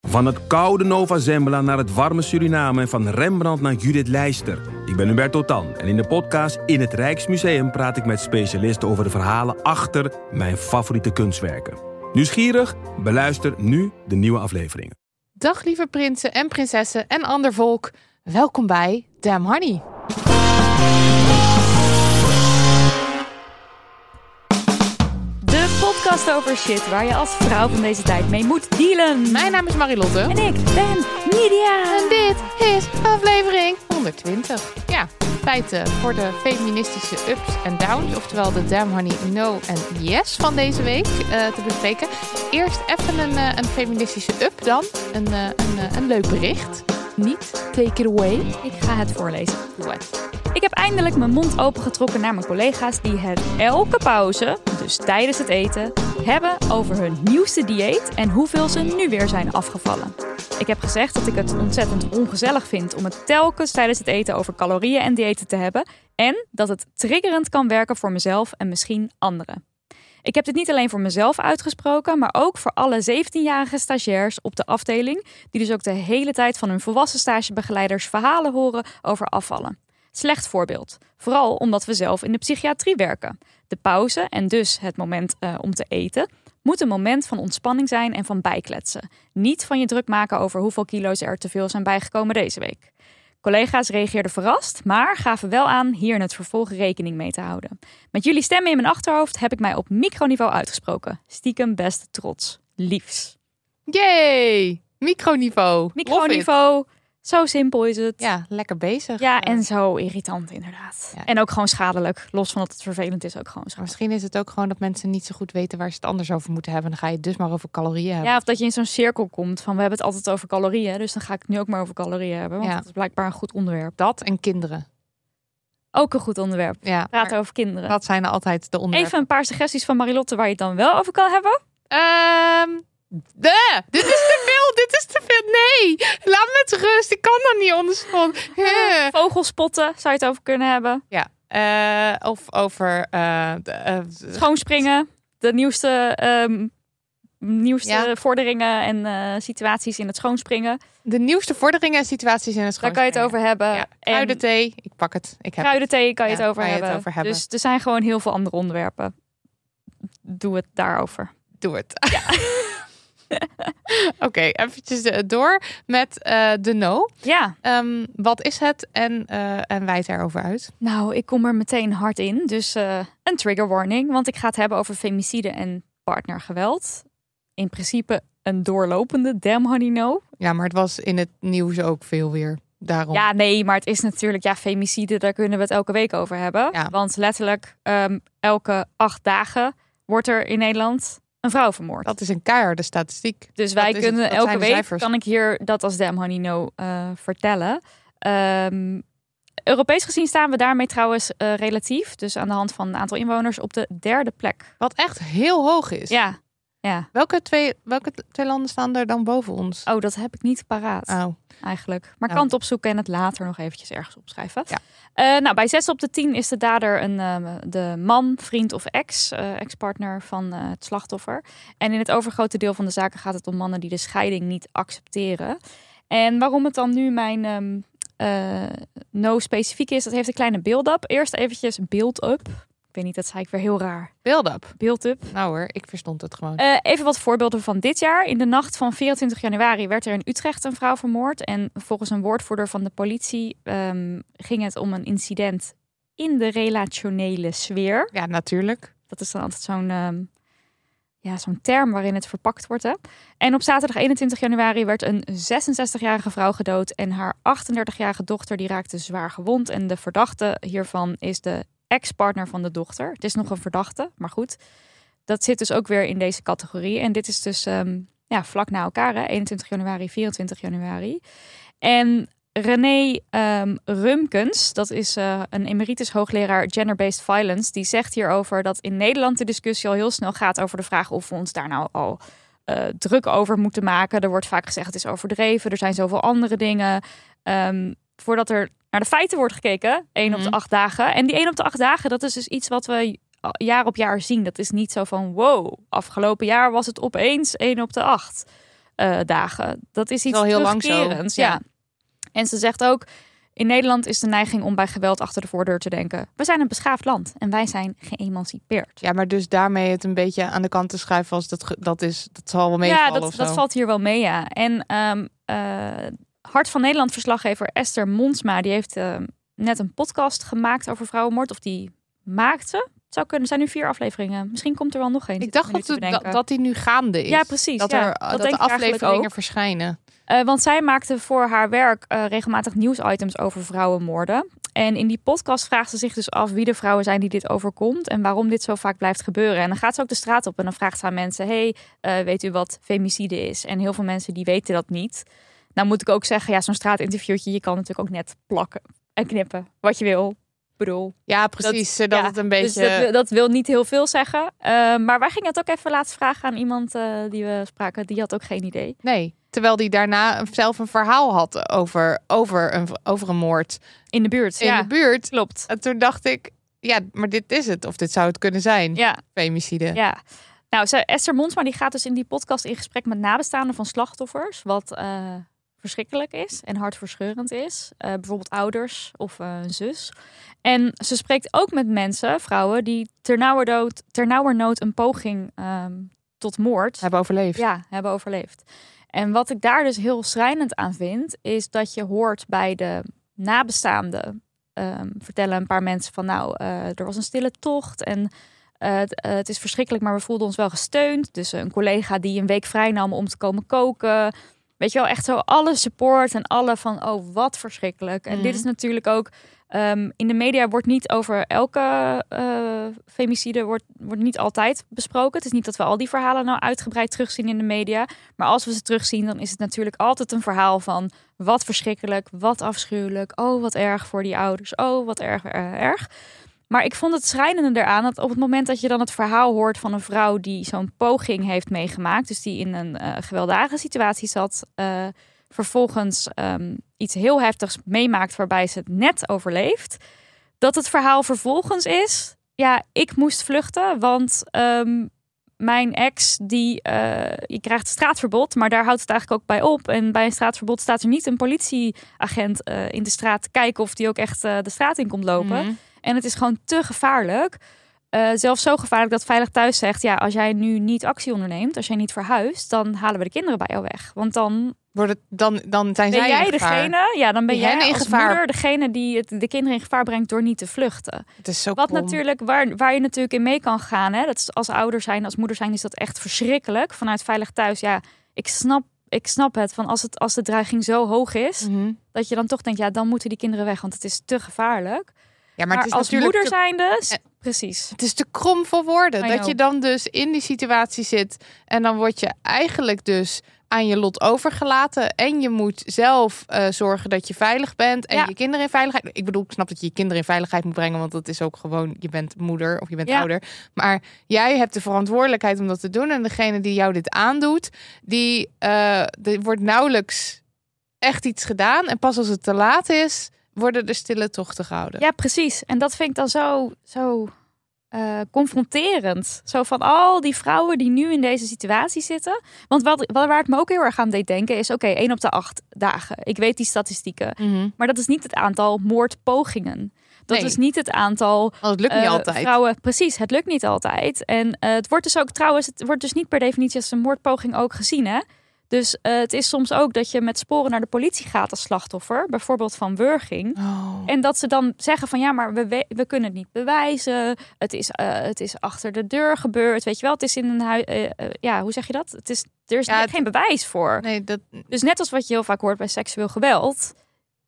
Van het koude Nova Zembla naar het warme Suriname en van Rembrandt naar Judith Leister. Ik ben Hubert Totan en in de podcast In het Rijksmuseum praat ik met specialisten over de verhalen achter mijn favoriete kunstwerken. Nieuwsgierig? Beluister nu de nieuwe afleveringen. Dag lieve prinsen en prinsessen en ander volk. Welkom bij Damn Honey. Podcast over shit waar je als vrouw van deze tijd mee moet dealen. Mijn naam is Marilotte. En ik ben Nidia. En dit is aflevering 120. Ja, feiten voor de feministische ups en downs. Oftewel de Damn Honey No en Yes van deze week eh, te bespreken. Eerst even een, eh, een feministische up dan. Een, eh, een, eh, een leuk bericht. Niet, take it away. Ik ga het voorlezen. Doe het. Ik heb eindelijk mijn mond opengetrokken naar mijn collega's die het elke pauze, dus tijdens het eten, hebben over hun nieuwste dieet en hoeveel ze nu weer zijn afgevallen. Ik heb gezegd dat ik het ontzettend ongezellig vind om het telkens tijdens het eten over calorieën en diëten te hebben en dat het triggerend kan werken voor mezelf en misschien anderen. Ik heb dit niet alleen voor mezelf uitgesproken, maar ook voor alle 17-jarige stagiairs op de afdeling, die dus ook de hele tijd van hun volwassen stagebegeleiders verhalen horen over afvallen. Slecht voorbeeld. Vooral omdat we zelf in de psychiatrie werken. De pauze en dus het moment eh, om te eten moet een moment van ontspanning zijn en van bijkletsen. Niet van je druk maken over hoeveel kilo's er te veel zijn bijgekomen deze week. Collega's reageerden verrast, maar gaven wel aan hier in het vervolg rekening mee te houden. Met jullie stemmen in mijn achterhoofd heb ik mij op microniveau uitgesproken. Stiekem best trots. Liefs. Yay! Microniveau. Microniveau, zo simpel is het. Ja, lekker bezig. Ja, en zo irritant inderdaad. Ja. En ook gewoon schadelijk. Los van dat het vervelend is, ook gewoon schadelijk. Misschien is het ook gewoon dat mensen niet zo goed weten waar ze het anders over moeten hebben. Dan ga je het dus maar over calorieën hebben. Ja, of dat je in zo'n cirkel komt van we hebben het altijd over calorieën. Dus dan ga ik het nu ook maar over calorieën hebben. Want Ja. dat is blijkbaar een goed onderwerp. Dat en kinderen. Ook een goed onderwerp. Ja, Praten over kinderen. dat zijn altijd de onderwerpen. Even een paar suggesties van Marilotte waar je het dan wel over kan hebben. Ehm, de, dit is te veel, dit is te veel. Nee, laat me met rust. Ik kan dat niet ondersponnen. Eh. Vogelspotten zou je het over kunnen hebben. Ja, eh, of over de, eh, Schoonspringen. De nieuwste, ehm, nieuwste Ja. vorderingen en situaties in het schoonspringen. de nieuwste vorderingen en situaties in het Daar kan je het over hebben. Ja, kruidenthee, ik pak het. Ik heb kruidenthee kan je, het Ja, over, kan je het hebben. over hebben. Dus er zijn gewoon heel veel andere onderwerpen. Doe het daarover. Doe het. Oké, eventjes eh, door met eh, de no. Ja, Ehm, wat is het en, eh en wijd erover uit? nou, ik kom er meteen hard in. Dus eh, een trigger warning, want ik ga het hebben over femicide en partnergeweld. In principe een doorlopende damn honey no. Ja, maar het was in het nieuws ook veel weer. Daarom. Ja, nee, maar het is natuurlijk, ja, femicide, daar kunnen we het elke week over hebben. Ja. Want letterlijk ehm, elke acht dagen wordt er in Nederland een vrouw vermoord. Dat is een keiharde statistiek. Dus wij Dat het. kunnen elke week, kan ik hier dat als Damn Honey No eh, vertellen. Ehm, Europees gezien staan we daarmee trouwens eh, relatief, dus aan de hand van een aantal inwoners, op de derde plek. Wat echt heel hoog is. Ja, ja. Welke, twee, welke twee landen staan er dan boven ons? Oh, dat heb ik niet paraat Oh. eigenlijk. Maar kan het opzoeken en het later nog eventjes ergens opschrijven. Ja. Eh, nou, bij 6 op de 10 is de dader een, eh, de man, vriend of ex, eh, ex-partner van eh, het slachtoffer. En in het overgrote deel van de zaken gaat het om mannen die de scheiding niet accepteren. En waarom het dan nu mijn ehm, eh, no specifiek is, dat heeft een kleine build-up. Eerst eventjes build-up. Ik weet niet, dat zei ik weer heel raar. Build up. Build-up. Nou hoor, ik verstond het gewoon. Eh, even wat voorbeelden van dit jaar. In de nacht van 24 januari werd er in Utrecht een vrouw vermoord. En volgens een woordvoerder van de politie ehm, ging het om een incident in de relationele sfeer. ja, natuurlijk. Dat is dan altijd zo'n ehm, ja, zo'n term waarin het verpakt wordt. Hè? En op zaterdag 21 januari werd een 66-jarige vrouw gedood en haar 38-jarige dochter die raakte zwaar gewond. En de verdachte hiervan is de ex-partner van de dochter. Het is nog een verdachte, maar goed. Dat zit dus ook weer in deze categorie. En dit is dus um, ja, vlak na elkaar, hè? 21 januari, 24 januari. En René um, Rumkens, dat is uh, een emeritus hoogleraar gender-based violence, die zegt hierover dat in Nederland de discussie al heel snel gaat over de vraag of we ons daar nou al uh, druk over moeten maken. Er wordt vaak gezegd het is overdreven, er zijn zoveel andere dingen. Um, voordat er naar de feiten wordt gekeken, één op de mhm. acht dagen. En die één op de acht dagen, dat is dus iets wat we jaar op jaar zien. Dat is niet zo van wow, afgelopen jaar was het opeens één op de acht uh, dagen. Dat is iets wel heel lang zo. ja. En ze zegt ook, in Nederland is de neiging om bij geweld achter de voordeur te denken. We zijn een beschaafd land en wij zijn geëmancipeerd. Ja, maar dus daarmee het een beetje aan de kant te schuiven als dat, dat is, dat zal wel meevallen Ja, dat, dat valt hier wel mee, ja. En um, uh, Hart van Nederland verslaggever Esther Monsma, die heeft uh, net een podcast gemaakt over vrouwenmoord. Of die maakte. Het zou kunnen, er zijn nu vier afleveringen. Misschien komt er wel nog één. Ik dacht dat, dat, dat die nu gaande is. Ja, precies. Dat ja, er dat, dat de afleveringen verschijnen. Uh, want zij maakte voor haar werk uh, regelmatig nieuwsitems over vrouwenmoorden. En in die podcast vraagt ze zich dus af wie de vrouwen zijn die dit overkomt en waarom dit zo vaak blijft gebeuren. En dan gaat ze ook de straat op en dan vraagt ze aan mensen: Hey, uh, weet u wat femicide is? En heel veel mensen die weten dat niet. Nou moet ik ook zeggen, ja, zo'n straatinterviewtje, je kan natuurlijk ook net plakken en knippen wat je wil. Bedoel. Ja, precies. Dat, zodat het een dus beetje. dat, dat, wil niet heel veel zeggen. Uh, maar wij gingen het ook even laatst vragen aan iemand uh, die we spraken. Die had ook geen idee. Nee. Terwijl die daarna zelf een verhaal had over, over, een, over een moord. In de buurt. In ja, de buurt. Klopt. En toen dacht ik, ja, maar dit is het. Of dit zou het kunnen zijn. Ja. Femicide. Ja. Nou, Esther Monsma die gaat dus in die podcast in gesprek met nabestaanden van slachtoffers. Wat uh, verschrikkelijk is en hartverscheurend is. Uh, bijvoorbeeld ouders of uh, een zus. En ze spreekt ook met mensen, vrouwen, die ternauwernood, ternauwernood een poging um, tot moord hebben overleefd. Ja, hebben overleefd. En wat ik daar dus heel schrijnend aan vind, is dat je hoort bij de nabestaanden um, vertellen een paar mensen van nou, uh, er was een stille tocht en uh, het is verschrikkelijk, maar we voelden ons wel gesteund. Dus een collega die een week vrij nam om te komen koken. Weet je wel, echt zo alle support en alle van, oh wat verschrikkelijk. En mm. dit is natuurlijk ook Um, in de media wordt niet over elke uh, femicide wordt, wordt niet altijd besproken. Het is niet dat we al die verhalen nou uitgebreid terugzien in de media. Maar als we ze terugzien, dan is het natuurlijk altijd een verhaal van wat verschrikkelijk, wat afschuwelijk. Oh, wat erg voor die ouders. Oh, wat erg, erg, erg. Maar ik vond het schrijnende eraan dat op het moment dat je dan het verhaal hoort van een vrouw die zo'n poging heeft meegemaakt, dus die in een uh, gewelddadige situatie zat, uh, vervolgens um, iets heel heftigs meemaakt waarbij ze het net overleeft, dat het verhaal vervolgens is, ja, ik moest vluchten, want um, mijn ex, die, uh, krijgt straatverbod, maar daar houdt het eigenlijk ook bij op. En bij een straatverbod staat er niet een politieagent in de straat te kijken of die ook echt de straat in komt lopen. Mm. En het is gewoon te gevaarlijk. Uh, zelfs zo gevaarlijk dat Veilig Thuis zegt: ja, als jij nu niet actie onderneemt, als jij niet verhuist, dan halen we de kinderen bij jou weg. Want dan. Wordt het, dan, dan zijn ben zij jij degene, ja, dan ben, jij in als gevaar. moeder degene die het, de kinderen in gevaar brengt door niet te vluchten. Het is zo Wat natuurlijk, waar, waar je natuurlijk in mee kan gaan, hè, dat is als ouder zijn, als moeder zijn, is dat echt verschrikkelijk. Vanuit Veilig Thuis, ja, ik snap, ik snap het. Van als, het als de dreiging zo hoog is, mm -hmm. dat je dan toch denkt, ja, dan moeten die kinderen weg, want het is te gevaarlijk. Ja, maar, maar het is als moeder te... zijnde, te... precies. Het is te krom voor woorden. Dat je dan dus in die situatie zit en dan word je eigenlijk dus aan je lot overgelaten. En je moet zelf uh, zorgen dat je veilig bent en Ja. je kinderen in veiligheid. Ik bedoel, ik snap dat je je kinderen in veiligheid moet brengen, want dat is ook gewoon, je bent moeder of je bent Ja. ouder. Maar jij hebt de verantwoordelijkheid om dat te doen. En degene die jou dit aandoet, die uh, er wordt nauwelijks echt iets gedaan. En pas als het te laat is, worden de stille tochten gehouden. Ja, precies. En dat vind ik dan zo, zo uh, confronterend. Zo van al die vrouwen die nu in deze situatie zitten. Want wat, wat, waar het me ook heel erg aan deed denken is... oké, één op de acht dagen. Ik weet die statistieken. Mm -hmm. Maar dat is niet het aantal moordpogingen. Dat Nee. is niet het aantal Want het lukt niet eh, altijd. vrouwen. Precies, het lukt niet altijd. En eh, het wordt dus ook trouwens, het wordt dus niet per definitie als een moordpoging ook gezien. Hè? Dus eh, het is soms ook dat je met sporen naar de politie gaat als slachtoffer, bijvoorbeeld van wurging. Oh. En dat ze dan zeggen van ja, maar we, we, kunnen het niet bewijzen. Het is, eh, het is achter de deur gebeurd. Weet je wel, het is in een huis. ja, hoe zeg je dat? Het is, er is Ja, het- geen bewijs voor. Nee, dat, Dus net als wat je heel vaak hoort bij seksueel geweld.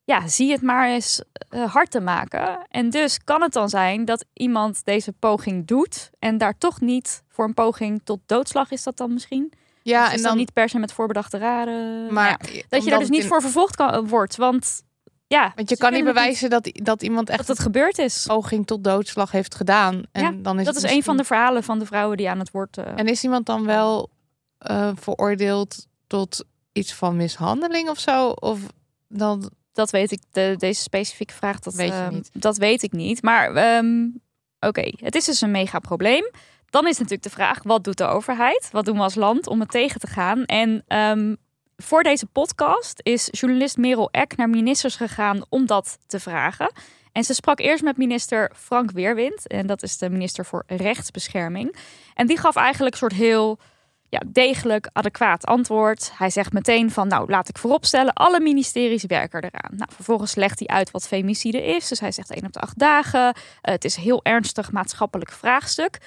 Ja, zie het maar eens eh, hard te maken. En dus kan het dan zijn dat iemand deze poging doet. En daar toch niet voor een poging tot doodslag is dat dan misschien. Ja, Dus en is dan, dan niet per se met voorbedachte raden. maar ja, dat je er dus niet in- voor vervolgd kan, wordt. Want ja, Want je kan niet bewijzen dat, dat iemand echt dat het gebeurd is. poging tot doodslag heeft gedaan. En Ja, dan is dat is een van de verhalen van de vrouwen die aan het woord. eh, En is iemand dan wel eh, veroordeeld tot iets van mishandeling of zo? Of dan dat weet ik. De, deze specifieke vraag, dat Weet je ehm, niet. Dat weet ik niet. Maar ehm, oké, het is dus een mega probleem. Dan is natuurlijk de vraag: wat doet de overheid? Wat doen we als land om het tegen te gaan? En ehm, voor deze podcast is journalist Merel Eck naar ministers gegaan om dat te vragen. En ze sprak eerst met minister Frank Weerwind. En dat is de minister voor rechtsbescherming. En die gaf eigenlijk een soort heel ja, degelijk, adequaat antwoord. Hij zegt meteen van, nou, laat ik vooropstellen, alle ministeries werken eraan. Nou, vervolgens legt hij uit wat femicide is. Dus hij zegt één op de acht dagen. Eh, het is een heel ernstig maatschappelijk vraagstuk.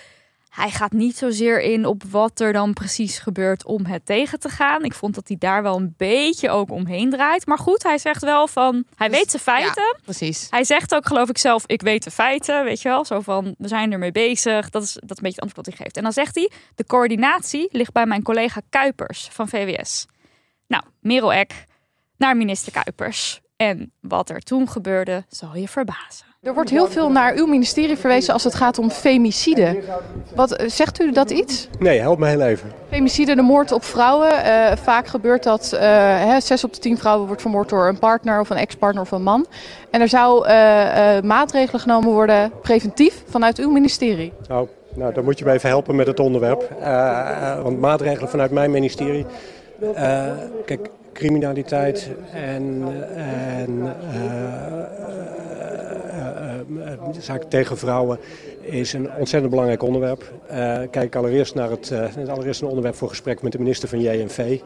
Hij gaat niet zozeer in op wat er dan precies gebeurt om het tegen te gaan. Ik vond dat hij daar wel een beetje ook omheen draait. Maar goed, hij zegt wel van, hij Dus, weet zijn feiten. precies. Hij zegt ook, geloof ik zelf, ik weet de feiten, weet je wel. Zo van, we zijn ermee bezig. Dat is, dat is een beetje het antwoord dat hij geeft. En dan zegt hij, de coördinatie ligt bij mijn collega Kuipers van VWS. Nou, Merel Eck naar minister Kuipers. En wat er toen gebeurde, zal je verbazen. Er wordt heel veel naar uw ministerie verwezen als het gaat om femicide. Wat, eh, zegt u dat iets? Nee, help me heel even. Femicide, de moord op vrouwen. Eh, vaak gebeurt dat, eh, hè, zes op de tien vrouwen wordt vermoord door een partner of een ex-partner of een man. En er zou maatregelen genomen worden, preventief, vanuit uw ministerie. Nou, nou, dan moet je me even helpen met het onderwerp. Want maatregelen vanuit mijn ministerie. kijk, criminaliteit en, en eh, zaken tegen vrouwen is een ontzettend belangrijk onderwerp. Eh, kijk allereerst naar het, eh, het allereerst een onderwerp voor gesprek met de minister van JNV.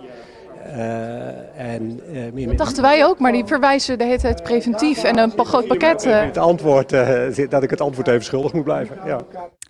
Eh, en, eh, meer- Dat dachten wij ook, maar die verwijzen de hele tijd preventief en een groot pakket. eh. Het antwoord, eh, dat ik het antwoord even schuldig moet blijven. Ja.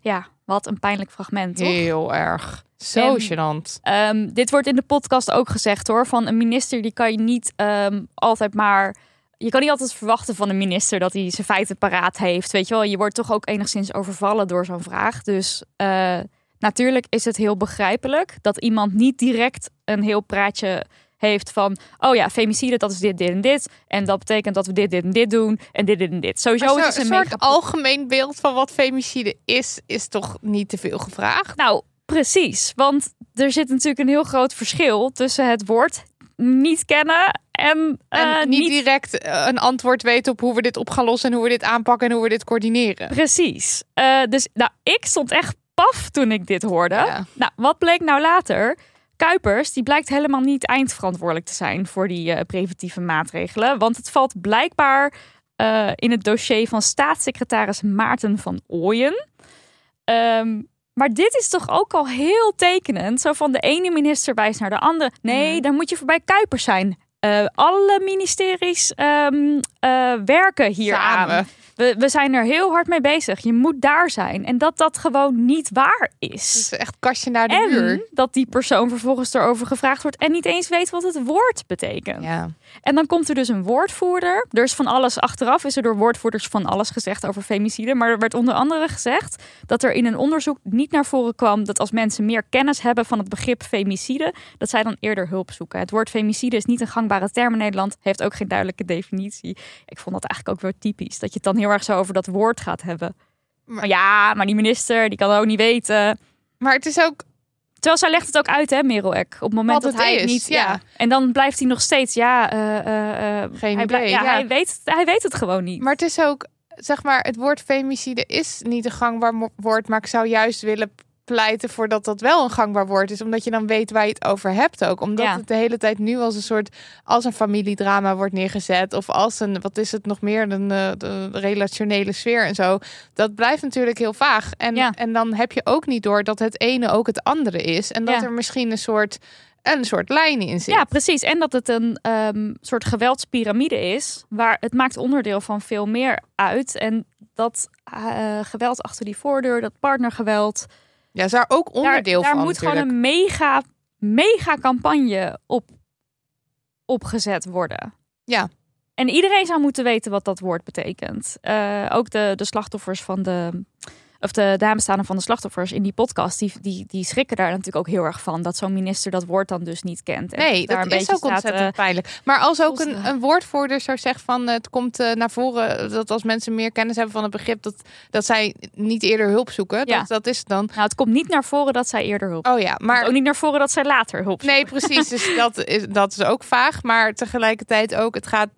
Ja, wat een pijnlijk fragment, toch? Heel erg. Zo En- gênant. Ehm, dit wordt in de podcast ook gezegd hoor. Van een minister die kan je niet ehm, altijd maar. Je kan niet altijd verwachten van een minister dat hij zijn feiten paraat heeft. Weet je wel, je wordt toch ook enigszins overvallen door zo'n vraag. Dus eh, natuurlijk is het heel begrijpelijk dat iemand niet direct een heel praatje heeft van. Oh ja, femicide, dat is dit, dit en dit. En dat betekent dat we dit, dit en dit doen. En dit, dit en dit. Sowieso is het een een soort mega algemeen beeld van wat femicide is, is toch niet te veel gevraagd? Nou, precies. Want er zit natuurlijk een heel groot verschil tussen het woord niet kennen en, En eh, niet, niet direct eh, een antwoord weten op hoe we dit op gaan lossen en hoe we dit aanpakken en hoe we dit coördineren. Precies. Eh, dus nou, ik stond echt paf toen ik dit hoorde. Ja. Nou, wat bleek nou later? Kuipers, die blijkt helemaal niet eindverantwoordelijk te zijn voor die preventieve maatregelen. Want het valt blijkbaar in het dossier van staatssecretaris Maarten van Ooyen. Ehm, maar dit is toch ook al heel tekenend. Zo van de ene minister wijst naar de andere. Nee, dan moet je voorbij Kuipers zijn. Eh, alle ministeries ehm, eh, werken hier aan. We, we zijn er heel hard mee bezig. Je moet daar zijn. En dat dat gewoon niet waar Het is. is echt kastje naar de En muur. dat die persoon vervolgens erover gevraagd wordt en niet eens weet wat het woord betekent. Ja. En dan komt er dus een woordvoerder. Er is van alles achteraf, is er door woordvoerders van alles gezegd over femicide. Maar er werd onder andere gezegd dat er in een onderzoek niet naar voren kwam dat als mensen meer kennis hebben van het begrip femicide, dat zij dan eerder hulp zoeken. Het woord femicide is niet een gangbare term in Nederland, heeft ook geen duidelijke definitie. Ik vond dat eigenlijk ook weer typisch, dat je het dan heel erg zo over dat woord gaat hebben. Maar ja, maar die minister, die kan het ook niet weten. Maar het is ook Terwijl zij legt het ook uit, hè, Merel Eck. Op het moment Wat dat hij is, het niet... ja. En dan blijft hij nog steeds, ja... eh, eh, eh, Geen hij idee, ja, ja. Hij, weet, hij weet het gewoon niet. Maar het is ook, zeg maar, het woord femicide is niet een gangbaar woord. Maar ik zou juist willen pleiten voor dat dat wel een gangbaar woord is. Omdat je dan weet waar je het over hebt ook. Omdat Ja. het de hele tijd nu als een soort, als een familiedrama wordt neergezet. Of als een, wat is het nog meer, een de, de relationele sfeer en zo. Dat blijft natuurlijk heel vaag. En, Ja. en dan heb je ook niet door dat het ene ook het andere is. En dat Ja. er misschien een soort, een soort lijn in zit. Ja, precies. En dat het een ehm, soort geweldspyramide is, waar het maakt onderdeel van veel meer uit. En dat eh, geweld achter die voordeur, dat partnergeweld, Ja, is daar ook onderdeel daar, daar van moet natuurlijk. gewoon een mega, mega campagne op opgezet worden. Ja. En iedereen zou moeten weten wat dat woord betekent. Eh, ook de, de slachtoffers van de. Of de nabestaanden van de slachtoffers in die podcast, die, die, die schrikken daar natuurlijk ook heel erg van. Dat zo'n minister dat woord dan dus niet kent. En Nee, daar dat is ook staat, ontzettend eh, pijnlijk. Maar als ook een, een woordvoerder zou zeggen van eh, het komt eh, naar voren dat als mensen meer kennis hebben van het begrip dat, dat zij niet eerder hulp zoeken. Ja. Dat, dat is dan. Nou, het komt niet naar voren dat zij eerder hulp. Oh ja, Maar ook niet naar voren dat zij later hulp. nee, precies. Dus dat is, dat is ook vaag. Maar tegelijkertijd ook, het gaat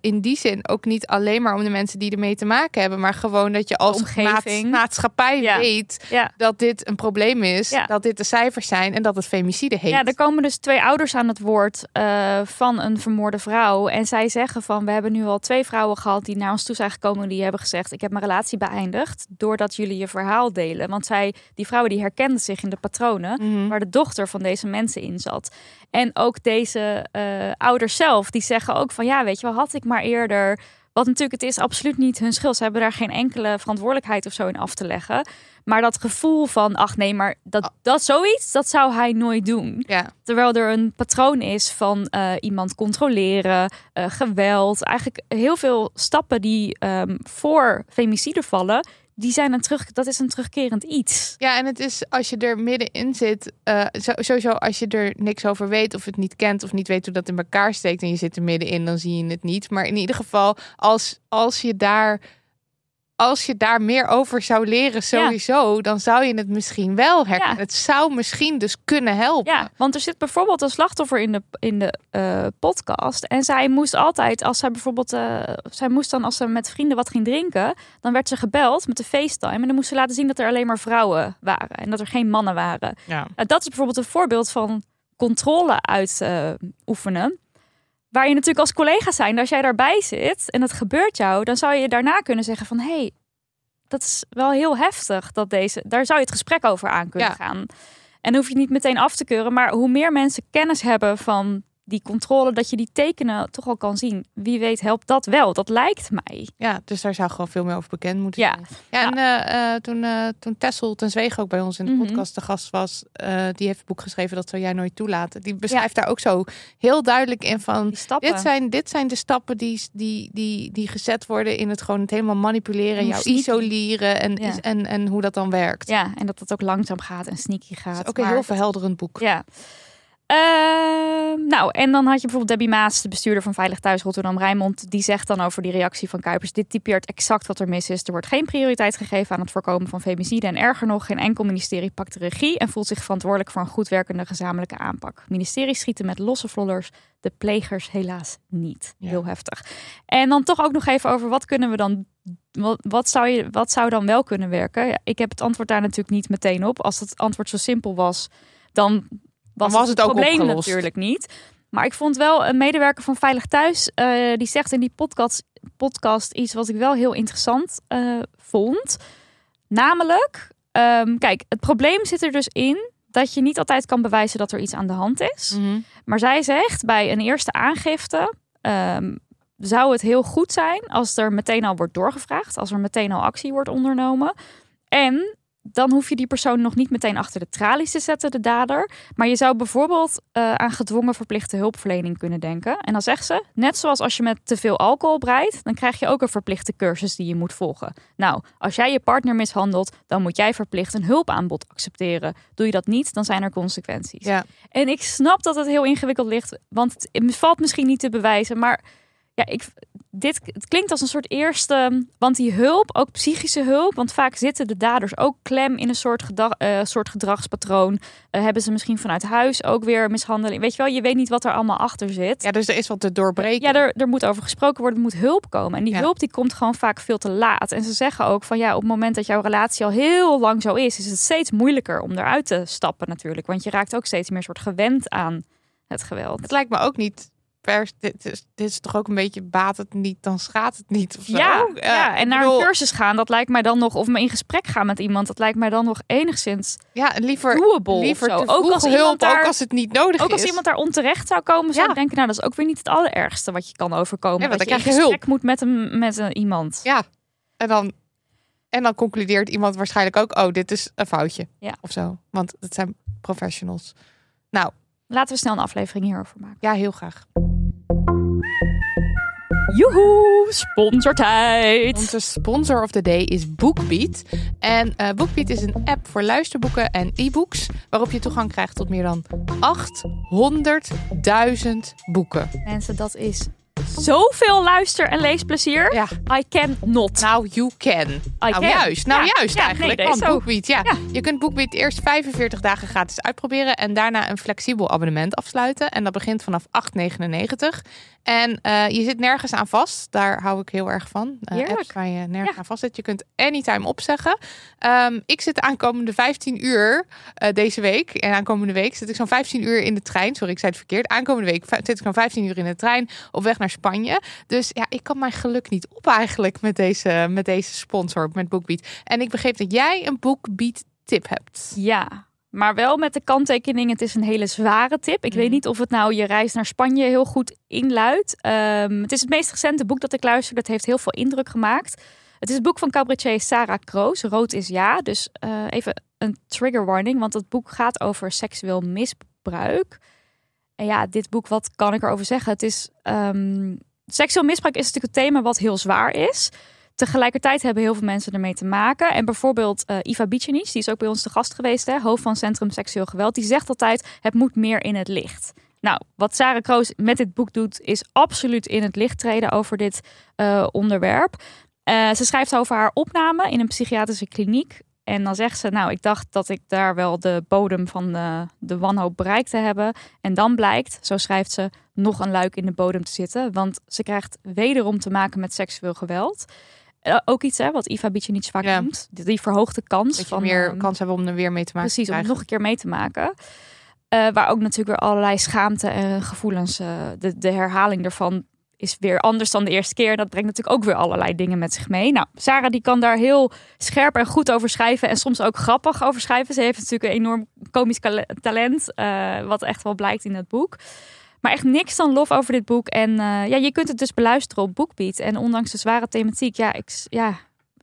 in die zin ook niet alleen maar om de mensen die ermee te maken hebben. Maar gewoon dat je als omgeving. Maats- maatschappij Ja. weet Ja. dat dit een probleem is. Ja. Dat dit de cijfers zijn en dat het femicide heet. Ja, er komen dus twee ouders aan het woord eh, van een vermoorde vrouw. En zij zeggen van, we hebben nu al twee vrouwen gehad die naar ons toe zijn gekomen. Die hebben gezegd, ik heb mijn relatie beëindigd doordat jullie je verhaal delen. Want zij, die vrouwen die herkenden zich in de patronen Mhm. waar de dochter van deze mensen in zat. En ook deze eh, ouders zelf, die zeggen ook van, ja weet je wel, had ik maar eerder... Wat natuurlijk, het is absoluut niet hun schuld. Ze hebben daar geen enkele verantwoordelijkheid of zo in af te leggen. Maar dat gevoel van, ach nee, maar dat, dat zoiets, dat zou hij nooit doen. Ja. Terwijl er een patroon is van eh, iemand controleren, eh, geweld. Eigenlijk heel veel stappen die ehm, voor femicide vallen, die zijn een terug, dat is een terugkerend iets. Ja, en het is als je er middenin zit, eh, sowieso als je er niks over weet of het niet kent of niet weet hoe dat in elkaar steekt en je zit er middenin, dan zie je het niet. Maar in ieder geval, als, als je daar. Als je daar meer over zou leren, sowieso, dan zou je het misschien wel herkennen. Ja. Het zou misschien dus kunnen helpen. Ja, want er zit bijvoorbeeld een slachtoffer in de, in de eh, podcast. En zij moest altijd, als zij bijvoorbeeld, eh, zij moest dan als ze met vrienden wat ging drinken, dan werd ze gebeld met de FaceTime. En dan moest ze laten zien dat er alleen maar vrouwen waren en dat er geen mannen waren. Ja. Nou, dat is bijvoorbeeld een voorbeeld van controle uitoefenen. Waar je natuurlijk als collega zijn, als jij daarbij zit en het gebeurt jou, dan zou je daarna kunnen zeggen van hé, hey, dat is wel heel heftig dat deze, daar zou je het gesprek over aan kunnen Ja. gaan. En dan hoef je niet meteen af te keuren, maar hoe meer mensen kennis hebben van die controle, dat je die tekenen toch al kan zien. Wie weet helpt dat wel. Dat lijkt mij. Ja, dus daar zou gewoon veel meer over bekend moeten Ja. zijn. Ja, en eh, eh, toen, eh toen Tessel ten Zweeg ook bij ons in de Mhm. podcast te gast was, die heeft een boek geschreven dat zou jij nooit toelaten. Die beschrijft daar ook zo heel duidelijk in van. Dit zijn, dit zijn de stappen die, die, die, die gezet worden in het gewoon het helemaal manipuleren, jou sneaky. isoleren en, Ja. en, en hoe dat dan werkt. Ja, en dat het ook langzaam gaat en sneaky gaat. Is ook een Maar heel verhelderend boek. Ja. Ehm, nou, en dan had je bijvoorbeeld Debbie Maas, de bestuurder van Veilig Thuis Rotterdam Rijnmond. Die zegt dan over die reactie van Kuipers: Dit typeert exact wat er mis is. Er wordt geen prioriteit gegeven aan het voorkomen van femicide. En erger nog, geen enkel ministerie pakt de regie en voelt zich verantwoordelijk voor een goed werkende gezamenlijke aanpak. Ministeries schieten met losse vlodders, de plegers helaas niet. Ja. Heel heftig. En dan toch ook nog even over wat kunnen we dan. Wat, wat, zou je, wat zou dan wel kunnen werken? Ja, ik heb het antwoord daar natuurlijk niet meteen op. Als het antwoord zo simpel was, dan was, was het ook probleem opgelost. natuurlijk niet. Maar ik vond wel een medewerker van Veilig Thuis, eh, die zegt in die podcast, podcast iets wat ik wel heel interessant eh, vond. Namelijk, ehm, kijk, het probleem zit er dus in dat je niet altijd kan bewijzen dat er iets aan de hand is. Mhm. Maar zij zegt bij een eerste aangifte ehm, zou het heel goed zijn als er meteen al wordt doorgevraagd, als er meteen al actie wordt ondernomen. En dan hoef je die persoon nog niet meteen achter de tralies te zetten, de dader. Maar je zou bijvoorbeeld eh, aan gedwongen verplichte hulpverlening kunnen denken. En dan zegt ze, net zoals als je met te veel alcohol breidt, dan krijg je ook een verplichte cursus die je moet volgen. Nou, als jij je partner mishandelt, dan moet jij verplicht een hulpaanbod accepteren. Doe je dat niet, dan zijn er consequenties. Ja. En ik snap dat het heel ingewikkeld ligt, want het valt misschien niet te bewijzen, maar ja, ik, dit het klinkt als een soort eerste. Want die hulp, ook psychische hulp. Want vaak zitten de daders ook klem in een soort, gedag, eh, soort gedragspatroon. Eh, hebben ze misschien vanuit huis ook weer mishandeling. Weet je wel, je weet niet wat er allemaal achter zit. Ja, dus er is wat te doorbreken. Ja, er, er moet over gesproken worden, er moet hulp komen. En die Ja. hulp die komt gewoon vaak veel te laat. En ze zeggen ook van ja, op het moment dat jouw relatie al heel lang zo is, is het steeds moeilijker om eruit te stappen natuurlijk. Want je raakt ook steeds meer soort gewend aan het geweld. Het lijkt me ook niet pers. Dit is, dit is toch ook een beetje baat het niet, dan schaadt het niet. Of zo. Ja, ja, en naar bedoel, een cursus gaan, dat lijkt mij dan nog, of me in gesprek gaan met iemand, dat lijkt mij dan nog enigszins Ja, liever, doable. liever zo. ook als hulp, daar, ook als het niet nodig ook als is. iemand daar onterecht zou komen, zou Ja. ik denken, nou, dat is ook weer niet het allerergste wat je kan overkomen. Want dat je in gesprek moet met, een, met een, iemand. Ja, en dan, en dan concludeert iemand waarschijnlijk ook, oh, dit is een foutje. Ja. Of zo. Want het zijn professionals. Nou, Laten we snel een aflevering hierover maken. ja, heel graag. Joehoe, sponsortijd. Onze sponsor of the day is BookBeat. En eh BookBeat is een app voor luisterboeken en e-books... waarop je toegang krijgt tot meer dan 800.000 boeken. Mensen, dat is zoveel luister- en leesplezier. Ja, I can not. nou, you can. I nou, can. juist. Nou, Ja, juist ja, eigenlijk. nee, want. BookBeat. Ja. Je kunt BookBeat eerst 45 dagen gratis uitproberen... en daarna een flexibel abonnement afsluiten. En dat begint vanaf 8,99. En eh, je zit nergens aan vast. Daar hou ik heel erg van. Heerlijk. apps waar je nergens Ja. aan vast zit. Je kunt anytime opzeggen. Ehm, ik zit de aankomende 15 uur eh, deze week. En aankomende week zit ik zo'n 15 uur in de trein. Sorry, ik zei het verkeerd. Aankomende week zit ik zo'n 15 uur in de trein op weg naar Spanje. Dus ja, ik kan mijn geluk niet op eigenlijk met deze, met deze sponsor, met BookBeat. En ik begreep dat jij een BookBeat tip hebt. Ja, maar wel met de kanttekening. Het is een hele zware tip. Ik Mhm. weet niet of het nou je reis naar Spanje heel goed inluidt. Ehm, het is het meest recente boek dat ik luister. Dat heeft heel veel indruk gemaakt. Het is het boek van cabaretier Sarah Kroos. Rood is ja. Dus eh, even een trigger warning. Want het boek gaat over seksueel misbruik. En ja, dit boek, wat kan ik erover zeggen? Het is... ehm, seksueel misbruik is natuurlijk een thema wat heel zwaar is. Tegelijkertijd hebben heel veel mensen ermee te maken. En bijvoorbeeld eh Iva Bicenic, die is ook bij ons te gast geweest, hè, hoofd van Centrum Seksueel Geweld, die zegt altijd: het moet meer in het licht. Nou, wat Sarah Kroos met dit boek doet, is absoluut in het licht treden over dit eh, onderwerp. Eh, ze schrijft over haar opname in een psychiatrische kliniek. En dan zegt ze, nou, ik dacht dat ik daar wel de bodem van de, de wanhoop bereikt te hebben. En dan blijkt, zo schrijft ze, nog een luik in de bodem te zitten. Want ze krijgt wederom te maken met seksueel geweld. Ook iets hè, wat Iva Bicenic vaak Ja. noemt. Die, die verhoogde kans Dat je van meer ehm, kans hebben om er weer mee te maken. Precies, om nog een keer mee te maken. Eh, waar ook natuurlijk weer allerlei schaamte en gevoelens. eh, de, de herhaling ervan is weer anders dan de eerste keer. Dat brengt natuurlijk ook weer allerlei dingen met zich mee. Nou, Sarah die kan daar heel scherp en goed over schrijven. En soms ook grappig over schrijven. Ze heeft natuurlijk een enorm komisch talent. eh, wat echt wel blijkt in het boek. Maar echt niks dan lof over dit boek. En eh, ja, je kunt het dus beluisteren op BookBeat. En ondanks de zware thematiek, ja, ik, ja,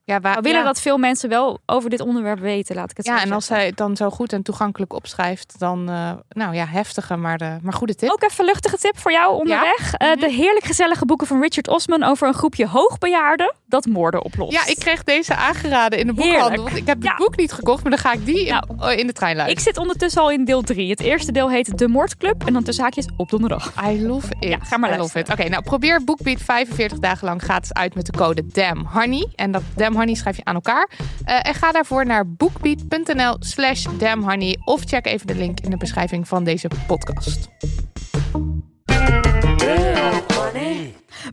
Ja, waar, we willen ja. dat veel mensen wel over dit onderwerp weten, laat ik het zo Ja, en als zij het dan zo goed en toegankelijk opschrijft, dan, eh, nou ja, heftige, maar, de, maar goede tip. Ook even luchtige tip voor jou onderweg. Eh, Mhm. de heerlijk gezellige boeken van Richard Osman over een groepje hoogbejaarden dat moorden oplost. Ja, ik kreeg deze aangeraden in de Heerlijk. boekhandel. Want ik heb het Ja. boek niet gekocht, maar dan ga ik die in, Nou, oh, in de trein Ik luisteren. zit ondertussen al in deel 3. Het eerste deel heet De Moordclub en dan tussen haakjes op donderdag. I love it. Ja, ga maar I love it. Oké, nou probeer BookBeat 45 dagen lang gratis uit met de code DAMHoney. En dat DAMHoney schrijf je aan elkaar. Eh, en ga daarvoor naar bookbeat.nl slash damhoney. Of check even de link in de beschrijving van deze podcast.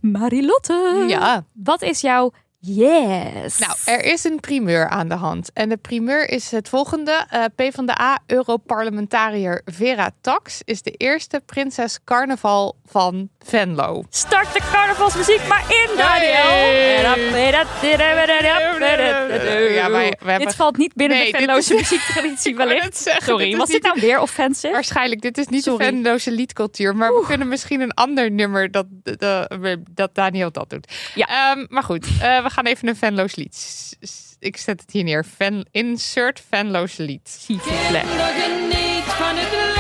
Marilotte, Ja. wat is jouw yes? Nou, er is een primeur aan de hand. En de primeur is het volgende. Eh PvdA-europarlementariër Vera Tax is de eerste prinses carnaval van Venlo. Start de carnavalsmuziek maar in, Daniel. Ja, maar we hebben- Dit valt niet binnen Nee, de Venloze muziektraditie wellicht. zeggen, Sorry, dit was dit nou weer offensive? Waarschijnlijk, dit is niet Sorry. de Venloze liedcultuur. Maar we kunnen misschien een ander nummer dat, dat, dat Daniel dat doet. Ja. Ehm, maar goed, eh, we gaan even een Venloos lied. Ik zet het hier neer. Ven, insert Venloos lied. Plaît. Eh,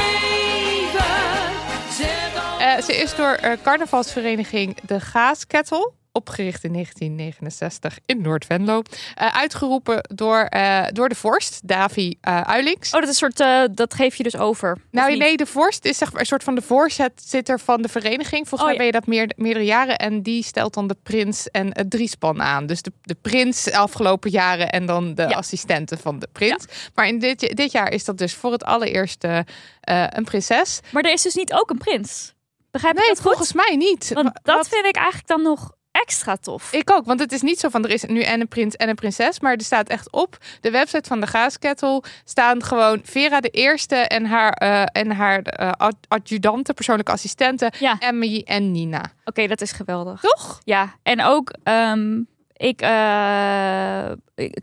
ze is door eh, carnavalsvereniging De Gaaskettel opgericht in 1969 in Noord-Venlo. Uh, uitgeroepen door, uh, door de vorst, Davy uh, Uilings. Oh, dat is een soort, dat geef je dus over? Nou nee, de vorst is zeg maar een soort van de voorzitter van de vereniging. Volgens oh, mij ben je dat meer, meerdere jaren. En die stelt dan de prins en het driespan aan. Dus de, de prins afgelopen jaren en dan de ja. assistenten van de prins. Ja. Maar in dit, dit jaar is dat dus voor het allereerste een prinses. Maar er is dus niet ook een prins? Begrijp nee, dat volgens mij niet. Want dat Wat? vind ik eigenlijk dan nog extra tof. Ik ook, want het is niet zo van er is nu en een prins en een prinses, maar er staat echt op de website van de Gaaskettel staan gewoon Vera de Eerste en haar, uh, en haar uh, adjudante, persoonlijke assistenten, ja. Emmy en Nina. Oké, okay, dat is geweldig. Toch? Ja, en ook um, ik, uh,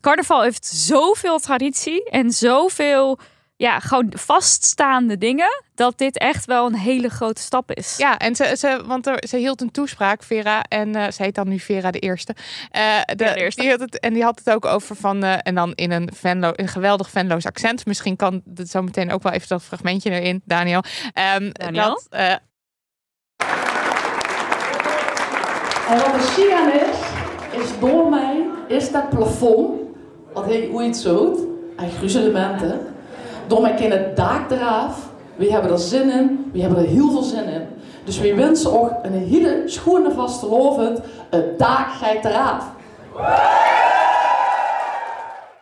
carnaval heeft zoveel traditie en zoveel ja, gewoon vaststaande dingen, dat dit echt wel een hele grote stap is. Ja, en ze, ze, want er, ze hield een toespraak, Vera, en uh, ze heet dan nu Vera de Eerste. Uh, de, de eerste. Die had het, en die had het ook over van, uh, en dan in een, Venlo, een geweldig Venloos accent. Misschien kan het zo meteen ook wel even dat fragmentje erin, Daniel. Um, Daniel? Dat, en wat er zie aan is, is door mij, is dat plafond, wat heet, hoe je het zo een gruzelementen door mijn kinderen daak eraf. We hebben er zin in. We hebben er heel veel zin in. Dus we wensen ook een hele schone vaste lovend. Het daak gaat eraf.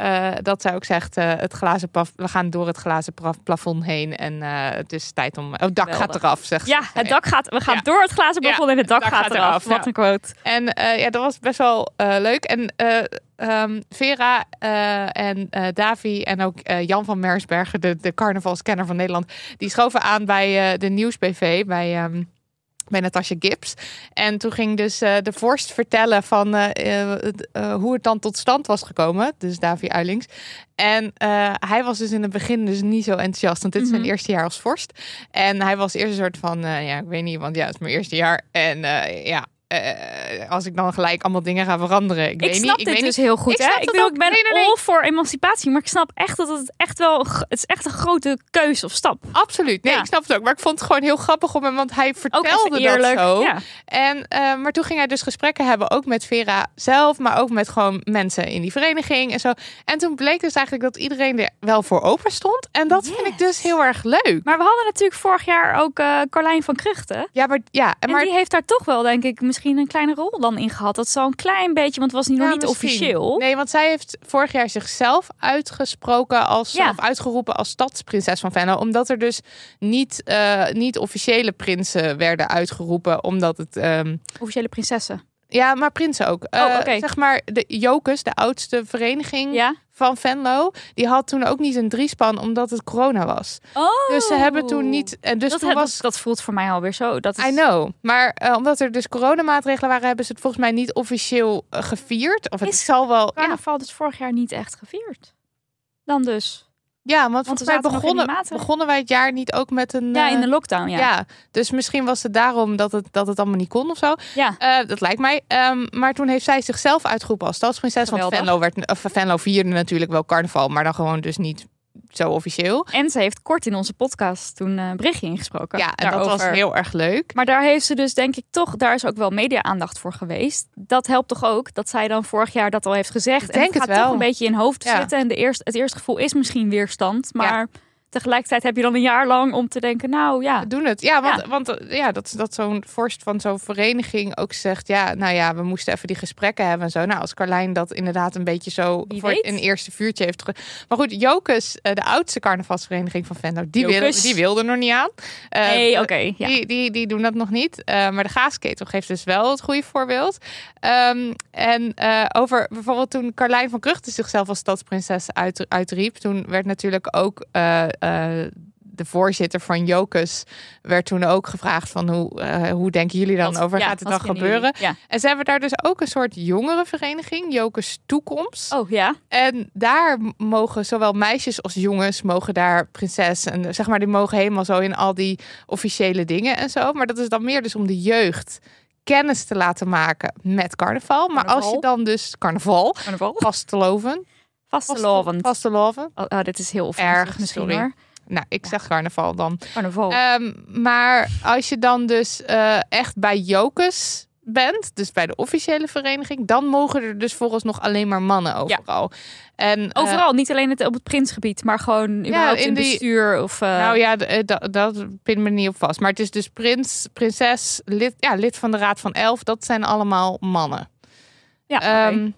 Uh, dat zij ook zegt, uh, het glazen we gaan door het glazen plafond heen en uh, het is tijd om... Oh, het dak gaat eraf, zegt Ja, het dak gaat, we gaan ja. door het glazen plafond ja, en het dak, dak gaat, gaat, eraf. Wat een quote. En ja, dat was best wel leuk. En um, Vera en Davi en ook Jan van Mersbergen, de, de carnavalskenner van Nederland, die schoven aan bij de Nieuwsbv, bij... Um, bij Natasja Gibbs. En toen ging dus uh, de vorst vertellen van uh, uh, hoe het dan tot stand was gekomen. Dus Davy Uilings. En hij was dus in het begin dus niet zo enthousiast. Want dit is zijn mhm. eerste jaar als vorst. En hij was eerst een soort van, ja, ik weet niet, want ja, het is mijn eerste jaar. En ja, uh, als ik dan gelijk allemaal dingen ga veranderen. Ik, ik weet snap niet, dit ik dus heel goed. Ik, hè? ik, bedoel, ik ben nee, nee, nee. all voor emancipatie, maar ik snap echt dat het echt wel het is echt een grote keuze of stap. Absoluut. Nee, ja. ik snap het ook. Maar ik vond het gewoon heel grappig om hem, want hij vertelde dat zo. Ja. En uh, maar toen ging hij dus gesprekken hebben, ook met Vera zelf, maar ook met gewoon mensen in die vereniging en zo. En toen bleek dus eigenlijk dat iedereen er wel voor open stond. En dat yes. vind ik dus heel erg leuk. Maar we hadden natuurlijk vorig jaar ook uh, Carlijn van Kruchten. Ja, maar ja, en die heeft daar toch wel denk ik misschien een kleine rol dan in gehad. Dat zal een klein beetje, want het was niet, nog niet officieel. Nee, want zij heeft vorig jaar zichzelf uitgesproken als ja. of uitgeroepen als stadsprinses van Venlo, omdat er dus niet, uh, niet officiële prinsen werden uitgeroepen, omdat het um... officiële prinsessen. Ja, maar prinsen ook. Oh, uh, okay. Zeg maar de Jokus, de oudste vereniging ja? van Venlo, die had toen ook niet een driespan omdat het corona was. Oh, dus ze hebben toen niet. En dus dat, toen was... dat, dat voelt voor mij alweer zo. Dat is... I know. Maar uh, omdat er dus coronamaatregelen waren, hebben ze het volgens mij niet officieel uh, gevierd. Of het is zal wel. Carnaval ja. dus vorig jaar niet echt gevierd. Dan dus. Ja, want, mij begonnen, begonnen wij het jaar niet ook met een... Ja, in de lockdown, ja. ja. Dus misschien was het daarom dat het, dat het allemaal niet kon of zo. Ja. Uh, dat lijkt mij. Um, maar toen heeft zij zichzelf uitgeroepen als stadsprinses. Want Venlo, werd, of Venlo vierde natuurlijk wel carnaval, maar dan gewoon dus niet zo officieel. En ze heeft kort in onze podcast toen een berichtje ingesproken. Ja, en daarover. dat was heel erg leuk. Maar daar heeft ze dus denk ik toch, daar is ook wel media-aandacht voor geweest. Dat helpt toch ook dat zij dan vorig jaar dat al heeft gezegd. Ik denk en het, het gaat wel. toch een beetje in hoofd ja. zitten. En de eerste, het eerste gevoel is misschien weerstand, maar... Ja. Tegelijkertijd heb je dan een jaar lang om te denken, nou ja. We doen het. Ja, want, ja. want ja, dat, dat zo'n vorst van zo'n vereniging ook zegt, ja, nou ja, we moesten even die gesprekken hebben en zo. Nou, als Carlijn dat inderdaad een beetje zo Wie voor weet. een eerste vuurtje heeft. Ge... Maar goed, Jokus, de oudste carnavalsvereniging van Venlo, die, wil, die wilde nog niet aan. Uh, nee, oké. Okay, ja. die, die, die doen dat nog niet. Uh, maar de gaasketel geeft dus wel het goede voorbeeld. Um, en uh, over bijvoorbeeld toen Carlijn van Kruchten zichzelf als stadsprinses uit, uitriep, toen werd natuurlijk ook de voorzitter van Jokus werd toen ook gevraagd van hoe, uh, hoe denken jullie dan wat, over? ja, gaat het dan gebeuren? Ja. En ze hebben daar dus ook een soort jongerenvereniging, Jokus Toekomst. Oh ja. En daar mogen zowel meisjes als jongens mogen daar prinses en zeg maar die mogen helemaal zo in al die officiële dingen en zo. Maar dat is dan meer dus om de jeugd kennis te laten maken met carnaval. Maar carnaval. als je dan dus carnaval, carnaval. vast te loven. Vast te loven. Vast te loven. Oh, oh, dit is heel erg misschien sorry. hoor. Nou, ik zeg carnaval dan. Carnaval. Um, maar als je dan dus uh, echt bij Jokus bent, dus bij de officiële vereniging, dan mogen er dus volgens nog alleen maar mannen overal. En, eh, Overal, niet alleen het, op het prinsgebied, maar gewoon in, in die- bestuur. Of, eh, Nou ja, eh, dat, pin me niet op vast. Maar het is dus prins, prinses, lid, ja, lid van de Raad van Elf. Dat zijn allemaal mannen. ja, oké. Ehm,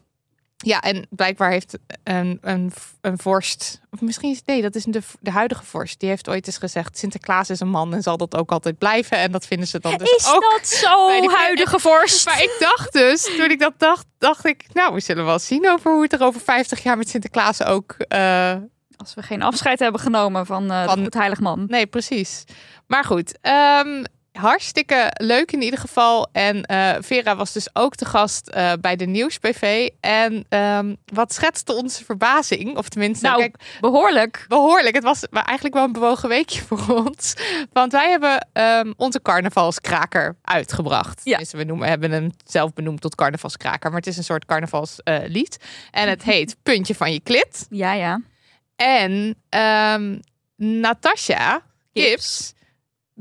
ja, en blijkbaar heeft een, een, een vorst, of misschien is nee, dat is de, de huidige vorst, die heeft ooit eens gezegd: Sinterklaas is een man en zal dat ook altijd blijven. En dat vinden ze dan dus is ook. dat zo die- huidige vorst? Maar ik dacht dus, toen ik dat dacht, dacht ik, nou, we zullen wel zien over hoe het er over 50 jaar met Sinterklaas ook. eh, Als we geen afscheid hebben genomen van, eh Van- de goed heilig man. Nee, precies. Maar goed, ehm, hartstikke leuk in ieder geval. En eh, Vera was dus ook te gast eh, bij de Nieuws-PV. En ehm, wat schetste onze verbazing, of tenminste, Nou, kijk, behoorlijk. behoorlijk. Het was eigenlijk wel een bewogen weekje voor ons. Want wij hebben ehm, onze carnavalskraker uitgebracht. Ja. Dus we noemen, hebben hem zelf benoemd tot carnavalskraker. Maar het is een soort carnavalslied. en het heet Puntje van je klit. Ja, ja. En ehm Natasha Gibbs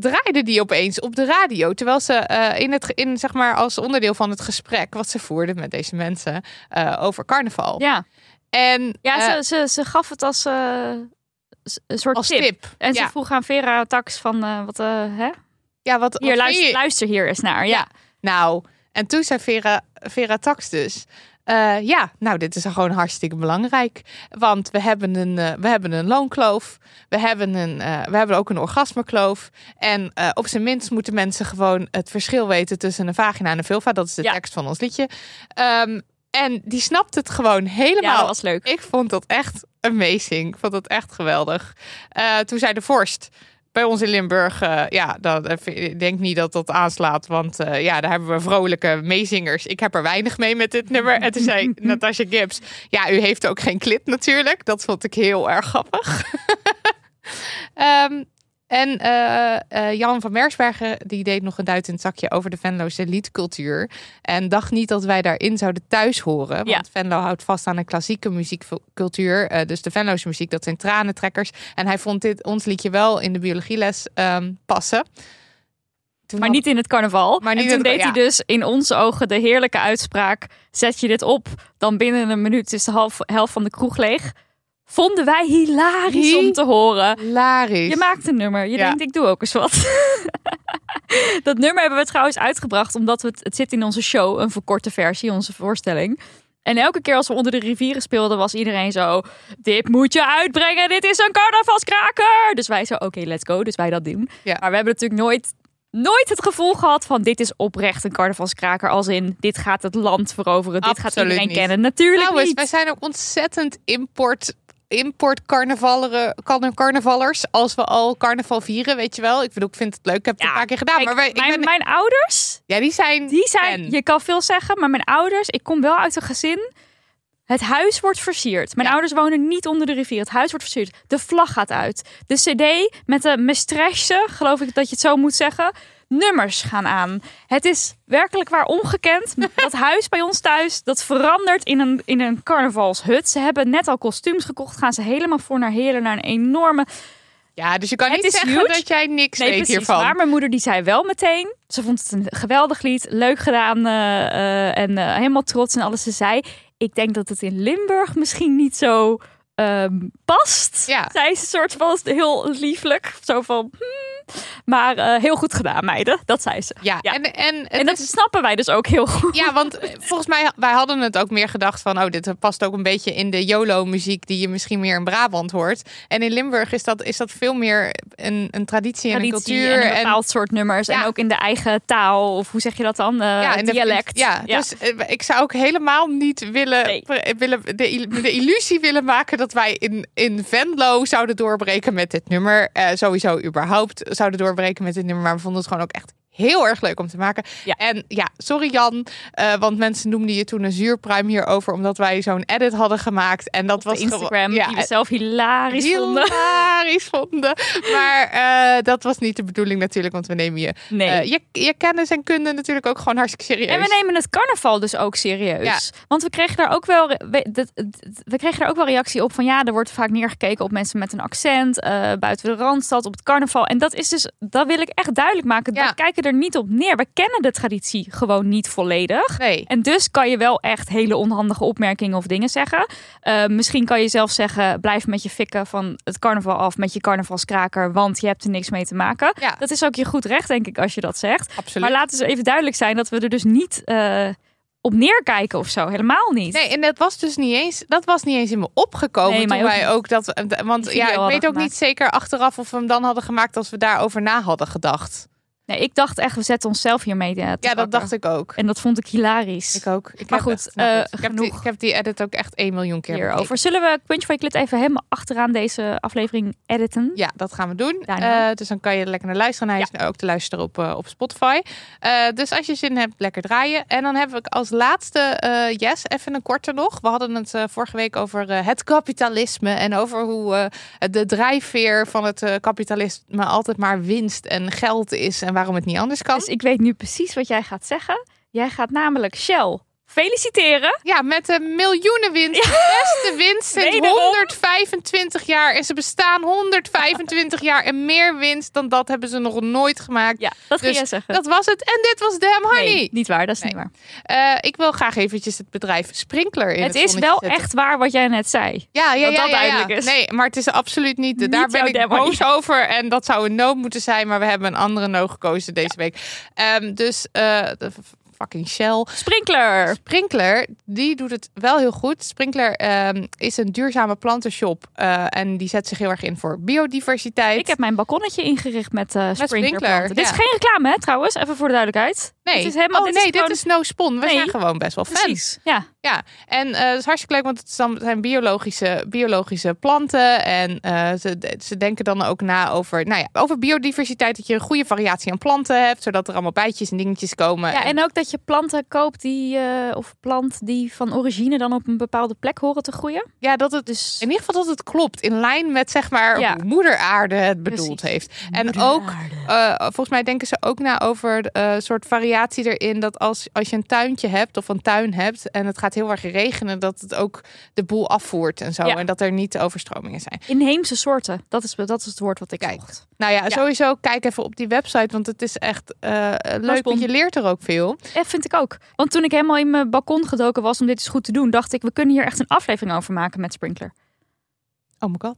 draaide die opeens op de radio. Terwijl ze eh, in het, in, zeg maar, als onderdeel van het gesprek wat ze voerde met deze mensen eh, over carnaval. Ja, En ja eh, ze, ze, ze gaf het als eh, een soort als tip. tip. En ja. ze vroeg aan Vera Tax van, eh, wat, eh, hè? ja, wat, Hier, luister, je- luister hier eens naar. Ja. Nou, en toen zei Vera, Vera Tax dus... eh, ja, nou, dit is gewoon hartstikke belangrijk. Want we hebben een, eh, we hebben een loonkloof. We hebben, een, eh, we hebben ook een orgasmekloof. En op zijn minst moeten mensen gewoon het verschil weten tussen een vagina en een vulva. Dat is de Ja. tekst van ons liedje. Ehm, en die snapt het gewoon helemaal. Ja, dat was leuk. Ik vond dat echt amazing. Ik vond dat echt geweldig. Toen zei de vorst bij ons in Limburg, eh, ja, dat, eh, ik denk niet dat dat aanslaat. Want eh, ja, daar hebben we vrolijke meezingers. Ik heb er weinig mee met dit nummer. En toen zei Natasha Gibbs, ja, u heeft ook geen klit natuurlijk. Dat vond ik heel erg grappig. Ehm, en eh, eh, Jan van Mersbergen die deed nog een duit in het zakje over de Venloze liedcultuur. En dacht niet dat wij daarin zouden thuis horen. Want Ja. Venlo houdt vast aan een klassieke muziekcultuur. Eh, dus de Venloze muziek, dat zijn tranentrekkers. En hij vond dit ons liedje wel in de biologieles ehm, passen. Toen Maar had- niet in het carnaval. Maar en toen het- deed hij dus in onze ogen de heerlijke uitspraak: zet je dit op, dan binnen een minuut is de half, helft van de kroeg leeg. Vonden wij hilarisch om te horen. Hilarisch. Je maakt een nummer. Je Ja. denkt, ik doe ook eens wat. dat nummer hebben we trouwens uitgebracht omdat het, het zit in onze show, een verkorte versie, onze voorstelling. En elke keer als we onder de rivieren speelden, was iedereen zo: Dit moet je uitbrengen, dit is een carnavalskraker. Dus wij zo: Oké, let's go. Dus wij dat doen. Ja. Maar we hebben natuurlijk nooit, nooit het gevoel gehad van: Dit is oprecht een carnavalskraker. Als in: Dit gaat het land veroveren, dit gaat iedereen niet. kennen. Natuurlijk Trouwens, niet. wij zijn ook ontzettend import, import carnavallers. Als we al carnaval vieren, weet je wel. Ik bedoel, ik vind het leuk. Ik heb het Ja, een paar keer gedaan. Kijk, maar wij, ik mijn, ben- mijn ouders, ja, die zijn. Die zijn, fan. je kan veel zeggen, maar mijn ouders, ik kom wel uit een gezin. Het huis wordt versierd. Mijn Ja. ouders wonen niet onder de rivier. Het huis wordt versierd. De vlag gaat uit. De CD met de mestresje, geloof ik dat je het zo moet zeggen. Nummers gaan aan. Het is werkelijk waar ongekend. Dat huis bij ons thuis, dat verandert in een, in een carnavalshut. Ze hebben net al kostuums gekocht. Gaan ze helemaal voor naar Heren, naar een enorme Ja, dus je kan Het niet zeggen huge. dat jij niks Nee, weet precies. hiervan. Maar mijn moeder die zei wel meteen. Ze vond het een geweldig lied. Leuk gedaan. eh, eh, en eh, helemaal trots en alles. Ze zei, ik denk dat het in Limburg misschien niet zo ehm, past. Ja. Zij is een soort van heel lieflijk. Zo van, hmm. Maar eh, heel goed gedaan, meiden. Dat zei ze. Ja, Ja. en, en, En dat is- snappen wij dus ook heel goed. Ja, want eh, volgens mij, wij hadden het ook meer gedacht van, oh, dit past ook een beetje in de YOLO-muziek die je misschien meer in Brabant hoort. En in Limburg is dat, is dat veel meer een, een traditie, en een cultuur. en een bepaald soort nummers. Ja. En ook in de eigen taal. Of hoe zeg je dat dan? Eh, ja, de- dialect. ja, dus ik zou ook helemaal niet willen, Nee. willen de, de illusie willen maken dat wij in, in Venlo zouden doorbreken met dit nummer. Eh, sowieso überhaupt zouden doorbreken met dit nummer. Maar we vonden het gewoon ook echt heel erg leuk om te maken. Ja. En ja, sorry Jan, eh, want mensen noemden je toen een zuurpruim hierover, omdat wij zo'n edit hadden gemaakt. En dat Op was Instagram, ja, die we zelf hilarisch vonden. hilarisch vonden. Maar eh, dat was niet de bedoeling natuurlijk, want we nemen je, Nee. eh, je, je kennis en kunde natuurlijk ook gewoon hartstikke serieus. En we nemen het carnaval dus ook serieus. Ja. Want we kregen daar ook wel we, dat- we kregen daar ook wel reactie op van ja, er wordt vaak neergekeken op mensen met een accent, eh, buiten de randstad, op het carnaval. En dat is dus, dat wil ik echt duidelijk maken. Daar kijken er niet op neer. We kennen de traditie gewoon niet volledig. Nee. En dus kan je wel echt hele onhandige opmerkingen of dingen zeggen. Uh, misschien kan je zelf zeggen: blijf met je fikken van het carnaval af met je carnavalskraker, want je hebt er niks mee te maken. Ja. Dat is ook je goed recht, denk ik, als je dat zegt. Absoluut. Maar laten we even duidelijk zijn dat we er dus niet uh, op neerkijken of zo. Helemaal niet. Nee, en dat was dus niet eens, dat was niet eens in me opgekomen Nee, toen ook wij ook dat, want Die ja, ik weet ook niet zeker achteraf of we hem dan hadden gemaakt als we daarover na hadden gedacht. Nee, ik dacht echt, we zetten onszelf hiermee uh, te Ja, dat pakken. dacht ik ook. En dat vond ik hilarisch. Ik ook. Ik Maar goed, eh, goed. ik, heb die, ik heb die edit ook echt 1 miljoen keer hierover. Zullen we Puntje van je klit even helemaal achteraan deze aflevering editen? Ja, dat gaan we doen. Eh, dus dan kan je lekker naar luisteren. En hij is ook te luisteren op, eh, op Spotify. Eh, dus als je zin hebt, lekker draaien. En dan heb ik als laatste, eh yes, even een korte nog. We hadden het eh, vorige week over eh, het kapitalisme. En over hoe eh, de drijfveer van het eh, kapitalisme altijd maar winst en geld is. En waarom het niet anders kan. Dus ik weet nu precies wat jij gaat zeggen. Jij gaat namelijk Shell feliciteren. Ja, met de miljoenenwinst. De beste winst sinds Wederom. 125 jaar. En ze bestaan 125 jaar. En meer winst dan dat hebben ze nog nooit gemaakt. Ja, dat ging Dus jij zeggen. Dat was het. En dit was Damn Honey. Nee, niet waar. Dat is Nee. niet waar. Eh, ik wil graag eventjes het bedrijf Sprinkler in het, het is wel zetten. echt waar wat jij net zei. Ja, ja, dat ja, dat ja, ja. duidelijk is. Nee, maar het is absoluut niet. Niet daar ben ik Honey. boos over. En dat zou een no moeten zijn. Maar we hebben een andere no gekozen deze week. Ehm, dus eh, fucking Shell. Sprinkler. Sprinkler, die doet het wel heel goed. Sprinkler ehm, is een duurzame plantenshop. eh, en die zet zich heel erg in voor biodiversiteit. Ik heb mijn balkonnetje ingericht met uh, Sprinkler. Dit is geen reclame, hè, trouwens. Even voor de duidelijkheid. Nee, Dit is helemaal, oh, dit nee, is dit is no spon. We Nee. zijn gewoon best wel fans. Precies. Ja. Ja, en eh het is hartstikke leuk, want het zijn- zijn biologische, biologische planten. En eh, ze, ze denken dan ook na over, nou ja, over biodiversiteit. Dat je een goede variatie aan planten hebt, zodat er allemaal bijtjes en dingetjes komen. ja, en ook dat je planten koopt die, eh, of plant die van origine dan op een bepaalde plek horen te groeien. ja, dat het Dus in ieder geval dat het klopt. In lijn met zeg maar Ja. hoe moeder aarde het bedoeld Precies. heeft. En ook, eh, volgens mij denken ze ook na over eh, een soort variatie erin. Dat als, als je een tuintje hebt of een tuin hebt en het gaat heel erg regenen, dat het ook de boel afvoert en zo. Ja. En dat er niet overstromingen zijn. inheemse soorten. Dat is, dat is het woord wat ik Kijk. zocht. Nou ja, Ja. sowieso kijk even op die website, want het is echt eh, leuk. Want je leert er ook veel. Ja, vind ik ook. Want toen ik helemaal in mijn balkon gedoken was om dit eens goed te doen, dacht ik, we kunnen hier echt een aflevering over maken met Sprinkler. Oh my god.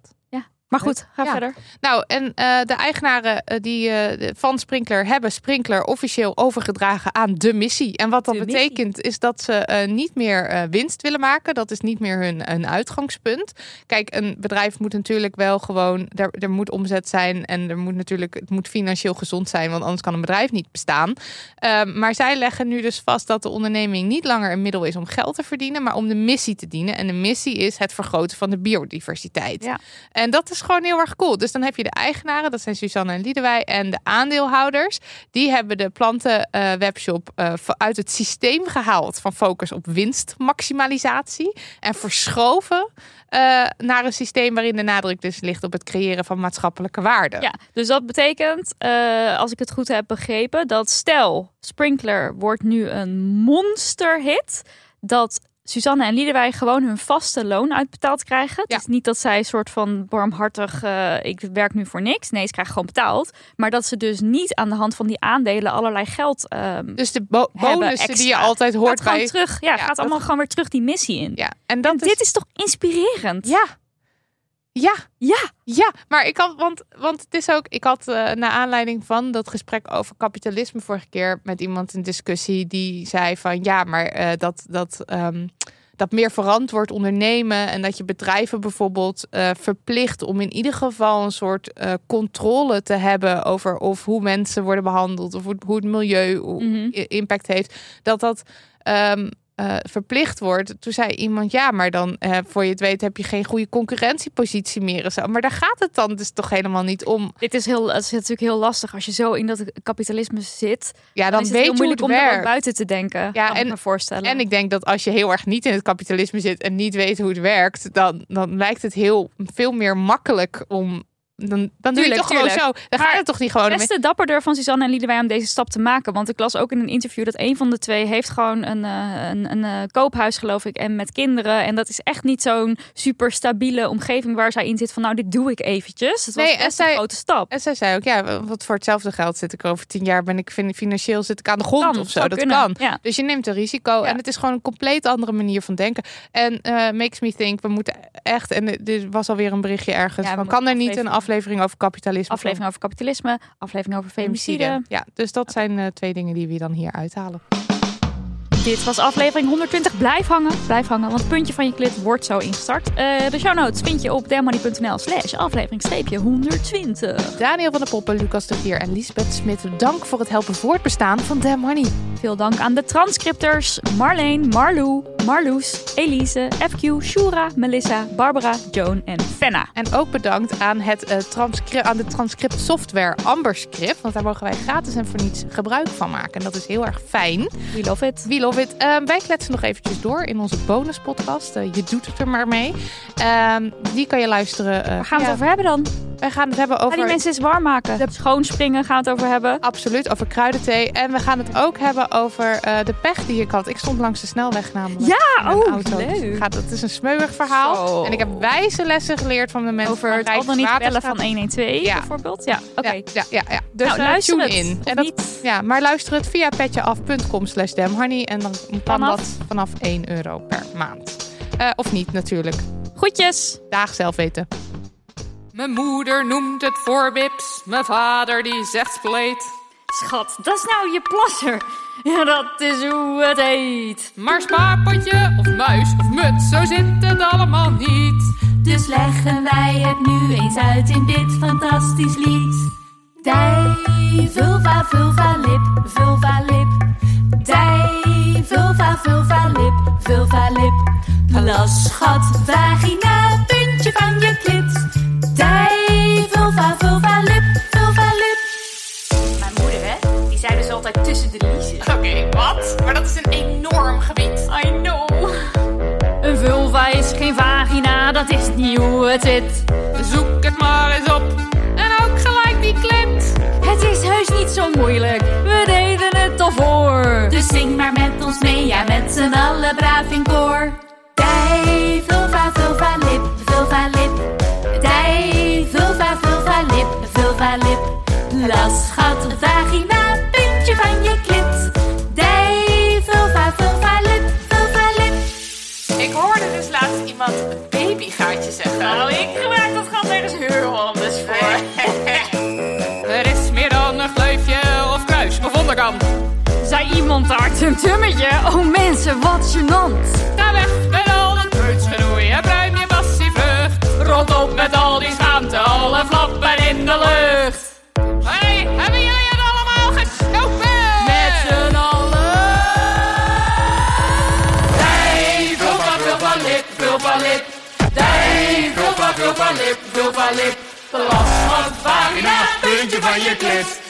Maar goed, ga Ja. verder. Nou, en eh, de eigenaren eh, die, eh, van Sprinkler hebben Sprinkler officieel overgedragen aan de missie. En wat dat De betekent is dat ze niet meer winst willen maken. Dat is niet meer hun, hun uitgangspunt. Kijk, een bedrijf moet natuurlijk wel gewoon, er, er moet omzet zijn en er moet natuurlijk, het moet financieel gezond zijn, want anders kan een bedrijf niet bestaan. Ehm, maar zij leggen nu dus vast dat de onderneming niet langer een middel is om geld te verdienen, maar om de missie te dienen. En de missie is het vergroten van de biodiversiteit. Ja. En dat is gewoon heel erg cool. Dus dan heb je de eigenaren, dat zijn Suzanne en Liedewij, en de aandeelhouders. Die hebben de planten eh, webshop eh, uit het systeem gehaald van focus op winstmaximalisatie en verschoven eh, naar een systeem waarin de nadruk dus ligt op het creëren van maatschappelijke waarden. Ja, dus dat betekent, eh, als ik het goed heb begrepen, dat stel Sprinkler wordt nu een monsterhit, dat Suzanne en Liedewij gewoon hun vaste loon uitbetaald krijgen. Ja. Het is niet dat zij een soort van barmhartig, eh, ik werk nu voor niks. Nee, ze krijgen gewoon betaald. Maar dat ze dus niet aan de hand van die aandelen allerlei geld ehm Dus de bo- bonussen die je altijd hoort gaat bij. terug. Ja, Ja, gaat dat- allemaal gewoon weer terug die missie in. Ja, en dat en is... dit is toch inspirerend? Ja. Ja, Ja. Ja, maar ik had, want, want het is ook, ik had uh, naar aanleiding van dat gesprek over kapitalisme vorige keer met iemand een discussie die zei van ja, maar uh, dat, dat, um, dat meer verantwoord ondernemen en dat je bedrijven bijvoorbeeld uh, verplicht om in ieder geval een soort controle te hebben over of hoe mensen worden behandeld of hoe, hoe het milieu Mhm. impact heeft, dat dat um, uh, verplicht wordt. Toen zei iemand, ja, maar dan uh, voor je het weet heb je geen goede concurrentiepositie meer. En zo. Maar daar gaat het dan dus toch helemaal niet om. Dit is, heel, het is natuurlijk heel lastig als je zo in dat kapitalisme zit. Ja, dan, is het weet heel je moeilijk om er buiten te denken. Ja, en- me voorstellen. En ik denk dat als je heel erg niet in het kapitalisme zit en niet weet hoe het werkt, dan, dan lijkt het heel veel meer makkelijk om dan, dan doe je Tuurlijk, toch gewoon zo. Dan Maar gaat het toch niet gewoon... Des te dapperder van Suzanne en Liedewij om deze stap te maken. Want ik las ook in een interview dat een van de twee heeft gewoon een, eh, een, een eh, koophuis, geloof ik, en met kinderen. En dat is echt niet zo'n super stabiele omgeving waar zij in zit van nou, dit doe ik eventjes. Het was Nee, en best een zij- grote stap. En zij zei ook, ja, wat voor hetzelfde geld zit ik over tien jaar, ben ik fin- financieel zit ik aan de grond Kan, of zo. Dat kunnen. kan. Ja. Dus je neemt een risico en het is gewoon een compleet andere manier van denken. En eh, makes me think, we moeten echt, en dit was alweer een berichtje ergens, Ja, van, kan er niet een aflevering over kapitalisme? Aflevering over kapitalisme, aflevering over femicide. femicide. Ja, dus dat zijn eh, twee dingen die we dan hier uithalen. Dit was aflevering 120. Blijf hangen, blijf hangen, want het puntje van je klit wordt zo ingestart. Eh, de show notes vind je op dermoney.nl slash aflevering streepje 120. Daniel van der Poppen, Lucas de Gier en Lisbeth Smit, dank voor het helpen voortbestaan van Damn. Veel dank aan de transcripters Marleen, Marlou, Marloes, Elise, FQ, Shura, Melissa, Barbara, Joan en Fenna. En ook bedankt aan, het, transcri- aan de transcript software Amberscript. Want daar mogen wij gratis en voor niets gebruik van maken. En dat is heel erg fijn. We love it. We love it. Ehm, wij kletsen nog eventjes door in onze bonuspodcast. Eh, je doet het er maar mee. Ehm, die kan je luisteren. eh, Waar gaan we het over hebben dan? Wij gaan het hebben over... die mensen eens warm maken? De schoonspringen gaan we het over hebben. Absoluut, over kruidenthee. En we gaan het ook hebben over eh, de pech die ik had. Ik stond langs de snelweg namelijk. Ja, oh, auto. Leuk. gaat, het is een smeuig verhaal. Zo. En ik heb wijze lessen geleerd van de mensen Over het al dan niet bellen van 112 Ja. bijvoorbeeld. Ja, oké. Ja, ja, ja, ja. Dus nou, luister tune het. in. Of En dat, niet. ja, maar luister het via petjeaf.com slash damhoney. En dan kan Vanaf? dat vanaf 1 euro per maand. Eh, of niet natuurlijk. Groetjes. Daag zelf weten. Mijn moeder noemt het voorbips, mijn vader die zegt spleet. Schat, dat is nou je plasser. Ja, dat is hoe het heet. Maar spaarpotje of muis of muts, zo zit het allemaal niet. Dus leggen wij het nu eens uit in dit fantastisch lied. Dij, vulva, vulva, lip, vulva, lip. Dij, vulva, vulva, lip, vulva, lip. Plas, schat, vagina, puntje van je klit. Dij, vulva, vulva, lip, vulva, lip. Mijn moeder, hè? Die zei dus altijd tussen de liezen. Oké, wat? Maar dat is een enorm gebied. I know. Een vulva is geen vagina, dat is niet hoe het zit. Zoek het maar eens op. En ook gelijk die klit. Het is heus niet zo moeilijk, we deden Dus zing maar met ons mee, ja met z'n allen braaf in koor. Lip, vulva, iemand daar, tumtummetje? Oh mensen, wat gênant. Ga weg met al dat preutsgeroei en pruim je passie vlucht. Rot op met al die schaamte, alle flappen in de lucht. Hé, hebben jullie het allemaal gestoken? Met z'n allen. Dij, vulva, vulva, lip, vulva, lip. Dij, vulva, vulva, lip, vulva, lip. Last van vagina, puntje van je klit.